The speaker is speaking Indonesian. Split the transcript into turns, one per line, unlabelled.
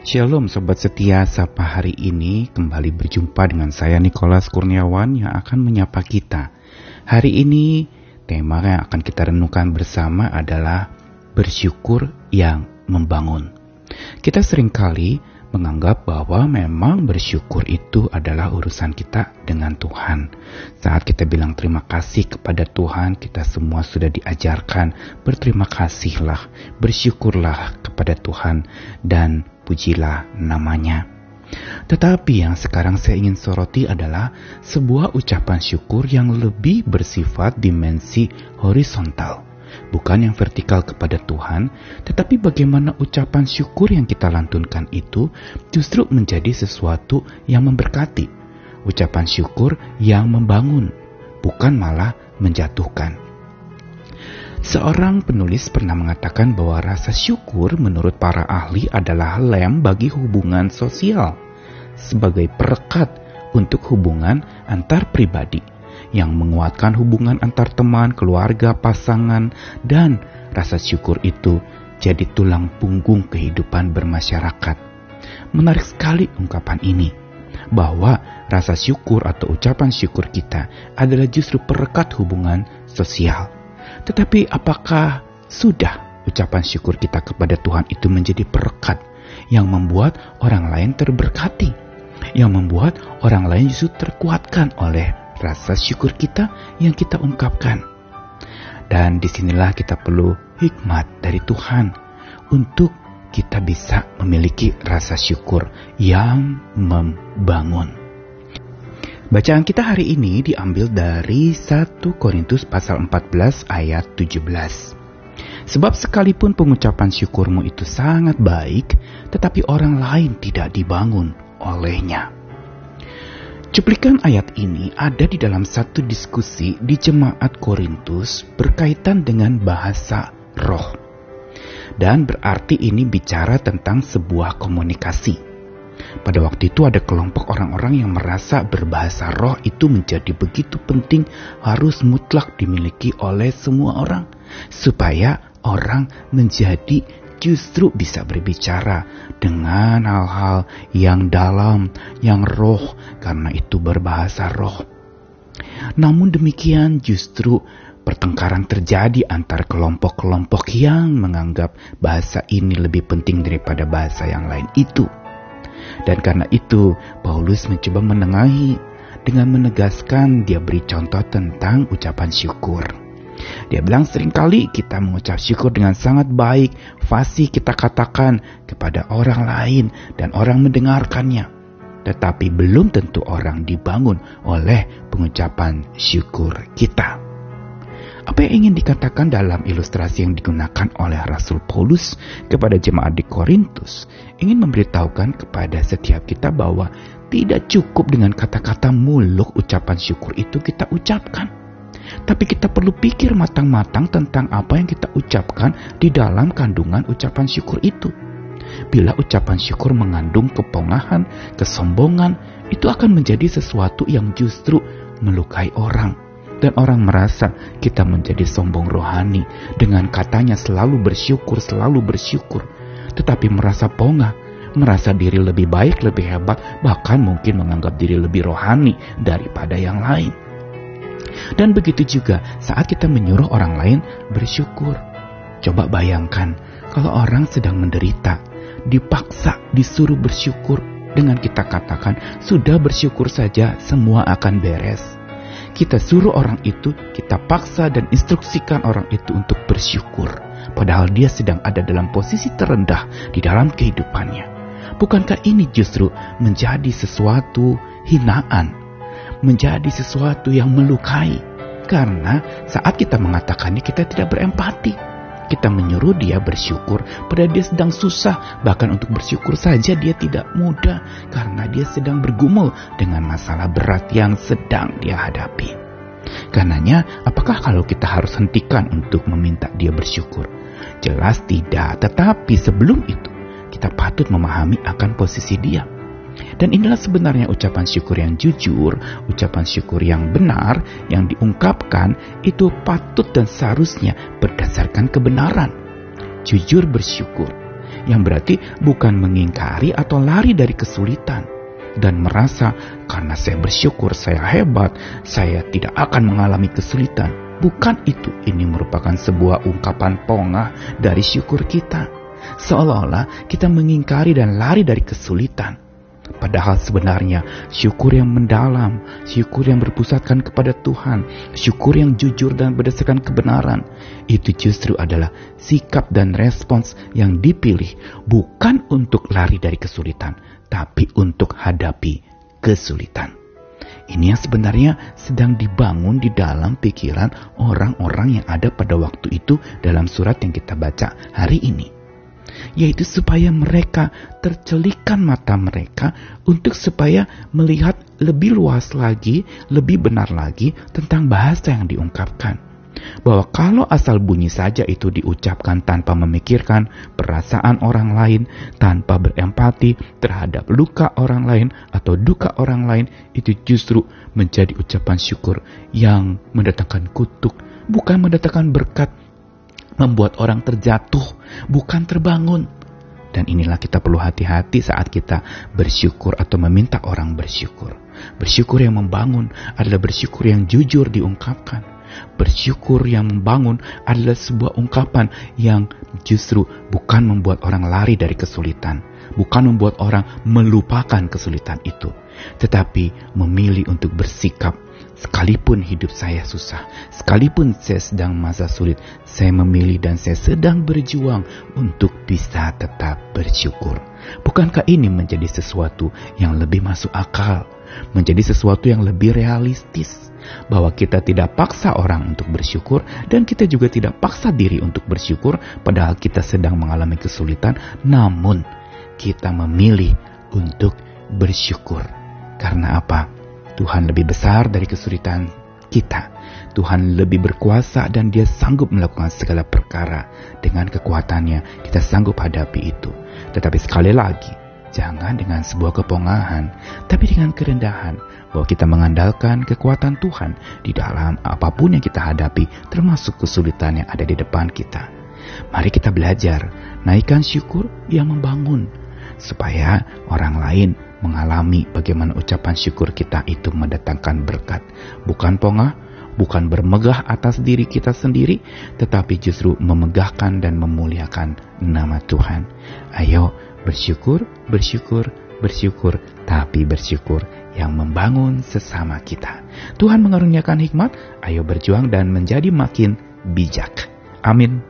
Shalom Sobat Setia, Sapa hari ini kembali berjumpa dengan saya Nikolas Kurniawan yang akan menyapa kita. Hari ini tema yang akan kita renungkan bersama adalah bersyukur yang membangun. Kita sering kali menganggap bahwa memang bersyukur itu adalah urusan kita dengan Tuhan. Saat kita bilang terima kasih kepada Tuhan, kita semua sudah diajarkan berterima kasihlah, bersyukurlah kepada Tuhan dan pujilah namanya. Tetapi yang sekarang saya ingin soroti adalah sebuah ucapan syukur yang lebih bersifat dimensi horizontal bukan yang vertikal kepada Tuhan, tetapi bagaimana ucapan syukur yang kita lantunkan itu justru menjadi sesuatu yang memberkati. Ucapan syukur yang membangun, bukan malah menjatuhkan. Seorang penulis pernah mengatakan bahwa rasa syukur menurut para ahli adalah lem bagi hubungan sosial sebagai perekat untuk hubungan antar pribadi yang menguatkan hubungan antar teman, keluarga, pasangan, dan rasa syukur itu jadi tulang punggung kehidupan bermasyarakat. Menarik sekali ungkapan ini, bahwa rasa syukur atau ucapan syukur kita adalah justru perekat hubungan sosial. Tetapi apakah sudah ucapan syukur kita kepada Tuhan itu menjadi perekat yang membuat orang lain terberkati, yang membuat orang lain justru terkuatkan oleh rasa syukur kita yang kita ungkapkan. Dan di sinilah kita perlu hikmat dari Tuhan untuk kita bisa memiliki rasa syukur yang membangun. Bacaan kita hari ini diambil dari 1 Korintus pasal 14 ayat 17. Sebab sekalipun pengucapan syukurmu itu sangat baik, tetapi orang lain tidak dibangun olehnya. Cuplikan ayat ini ada di dalam satu diskusi di jemaat Korintus berkaitan dengan bahasa roh. Dan berarti ini bicara tentang sebuah komunikasi. Pada waktu itu ada kelompok orang-orang yang merasa berbahasa roh itu menjadi begitu penting harus mutlak dimiliki oleh semua orang. Supaya orang menjadi justru bisa berbicara dengan hal-hal yang dalam, yang roh, karena itu berbahasa roh. Namun demikian justru pertengkaran terjadi antar kelompok-kelompok yang menganggap bahasa ini lebih penting daripada bahasa yang lain itu. Dan karena itu, Paulus mencoba menengahi dengan menegaskan dia beri contoh tentang ucapan syukur. Dia bilang sering kali kita mengucap syukur dengan sangat baik, fasih kita katakan kepada orang lain dan orang mendengarkannya. Tetapi belum tentu orang dibangun oleh pengucapan syukur kita. Apa yang ingin dikatakan dalam ilustrasi yang digunakan oleh Rasul Paulus kepada jemaat di Korintus ingin memberitahukan kepada setiap kita bahwa tidak cukup dengan kata-kata muluk ucapan syukur itu kita ucapkan tapi kita perlu pikir matang-matang tentang apa yang kita ucapkan di dalam kandungan ucapan syukur itu. Bila ucapan syukur mengandung kepongahan, kesombongan, itu akan menjadi sesuatu yang justru melukai orang. Dan orang merasa kita menjadi sombong rohani dengan katanya selalu bersyukur, selalu bersyukur. Tetapi merasa pongah, merasa diri lebih baik, lebih hebat, bahkan mungkin menganggap diri lebih rohani daripada yang lain. Dan begitu juga saat kita menyuruh orang lain bersyukur. Coba bayangkan kalau orang sedang menderita, dipaksa disuruh bersyukur dengan kita katakan sudah bersyukur saja semua akan beres. Kita suruh orang itu, kita paksa dan instruksikan orang itu untuk bersyukur. Padahal dia sedang ada dalam posisi terendah di dalam kehidupannya. Bukankah ini justru menjadi sesuatu hinaan menjadi sesuatu yang melukai. Karena saat kita mengatakannya kita tidak berempati. Kita menyuruh dia bersyukur pada dia sedang susah. Bahkan untuk bersyukur saja dia tidak mudah. Karena dia sedang bergumul dengan masalah berat yang sedang dia hadapi. Karenanya, apakah kalau kita harus hentikan untuk meminta dia bersyukur? Jelas tidak, tetapi sebelum itu kita patut memahami akan posisi dia. Dan inilah sebenarnya ucapan syukur yang jujur, ucapan syukur yang benar, yang diungkapkan itu patut dan seharusnya berdasarkan kebenaran. Jujur bersyukur, yang berarti bukan mengingkari atau lari dari kesulitan dan merasa karena saya bersyukur saya hebat, saya tidak akan mengalami kesulitan. Bukan itu, ini merupakan sebuah ungkapan pongah dari syukur kita. Seolah-olah kita mengingkari dan lari dari kesulitan. Padahal sebenarnya syukur yang mendalam, syukur yang berpusatkan kepada Tuhan, syukur yang jujur dan berdasarkan kebenaran, itu justru adalah sikap dan respons yang dipilih bukan untuk lari dari kesulitan, tapi untuk hadapi kesulitan. Ini yang sebenarnya sedang dibangun di dalam pikiran orang-orang yang ada pada waktu itu dalam surat yang kita baca hari ini yaitu supaya mereka tercelikan mata mereka untuk supaya melihat lebih luas lagi, lebih benar lagi tentang bahasa yang diungkapkan. Bahwa kalau asal bunyi saja itu diucapkan tanpa memikirkan perasaan orang lain, tanpa berempati terhadap luka orang lain atau duka orang lain, itu justru menjadi ucapan syukur yang mendatangkan kutuk, bukan mendatangkan berkat, membuat orang terjatuh, bukan terbangun. Dan inilah kita perlu hati-hati saat kita bersyukur atau meminta orang bersyukur. Bersyukur yang membangun adalah bersyukur yang jujur diungkapkan. Bersyukur yang membangun adalah sebuah ungkapan yang justru bukan membuat orang lari dari kesulitan, bukan membuat orang melupakan kesulitan itu, tetapi memilih untuk bersikap Sekalipun hidup saya susah, sekalipun saya sedang masa sulit, saya memilih dan saya sedang berjuang untuk bisa tetap bersyukur. Bukankah ini menjadi sesuatu yang lebih masuk akal, menjadi sesuatu yang lebih realistis? Bahwa kita tidak paksa orang untuk bersyukur dan kita juga tidak paksa diri untuk bersyukur padahal kita sedang mengalami kesulitan, namun kita memilih untuk bersyukur. Karena apa? Tuhan lebih besar dari kesulitan kita. Tuhan lebih berkuasa dan dia sanggup melakukan segala perkara. Dengan kekuatannya kita sanggup hadapi itu. Tetapi sekali lagi, jangan dengan sebuah kepongahan, tapi dengan kerendahan bahwa kita mengandalkan kekuatan Tuhan di dalam apa pun yang kita hadapi, termasuk kesulitan yang ada di depan kita. Mari kita belajar, naikkan syukur yang membangun, supaya orang lain mengalami bagaimana ucapan syukur kita itu mendatangkan berkat. Bukan pongah, bukan bermegah atas diri kita sendiri, tetapi justru memegahkan dan memuliakan nama Tuhan. Ayo bersyukur, bersyukur, bersyukur, tapi bersyukur yang membangun sesama kita. Tuhan mengaruniakan hikmat, ayo berjuang dan menjadi makin bijak. Amin.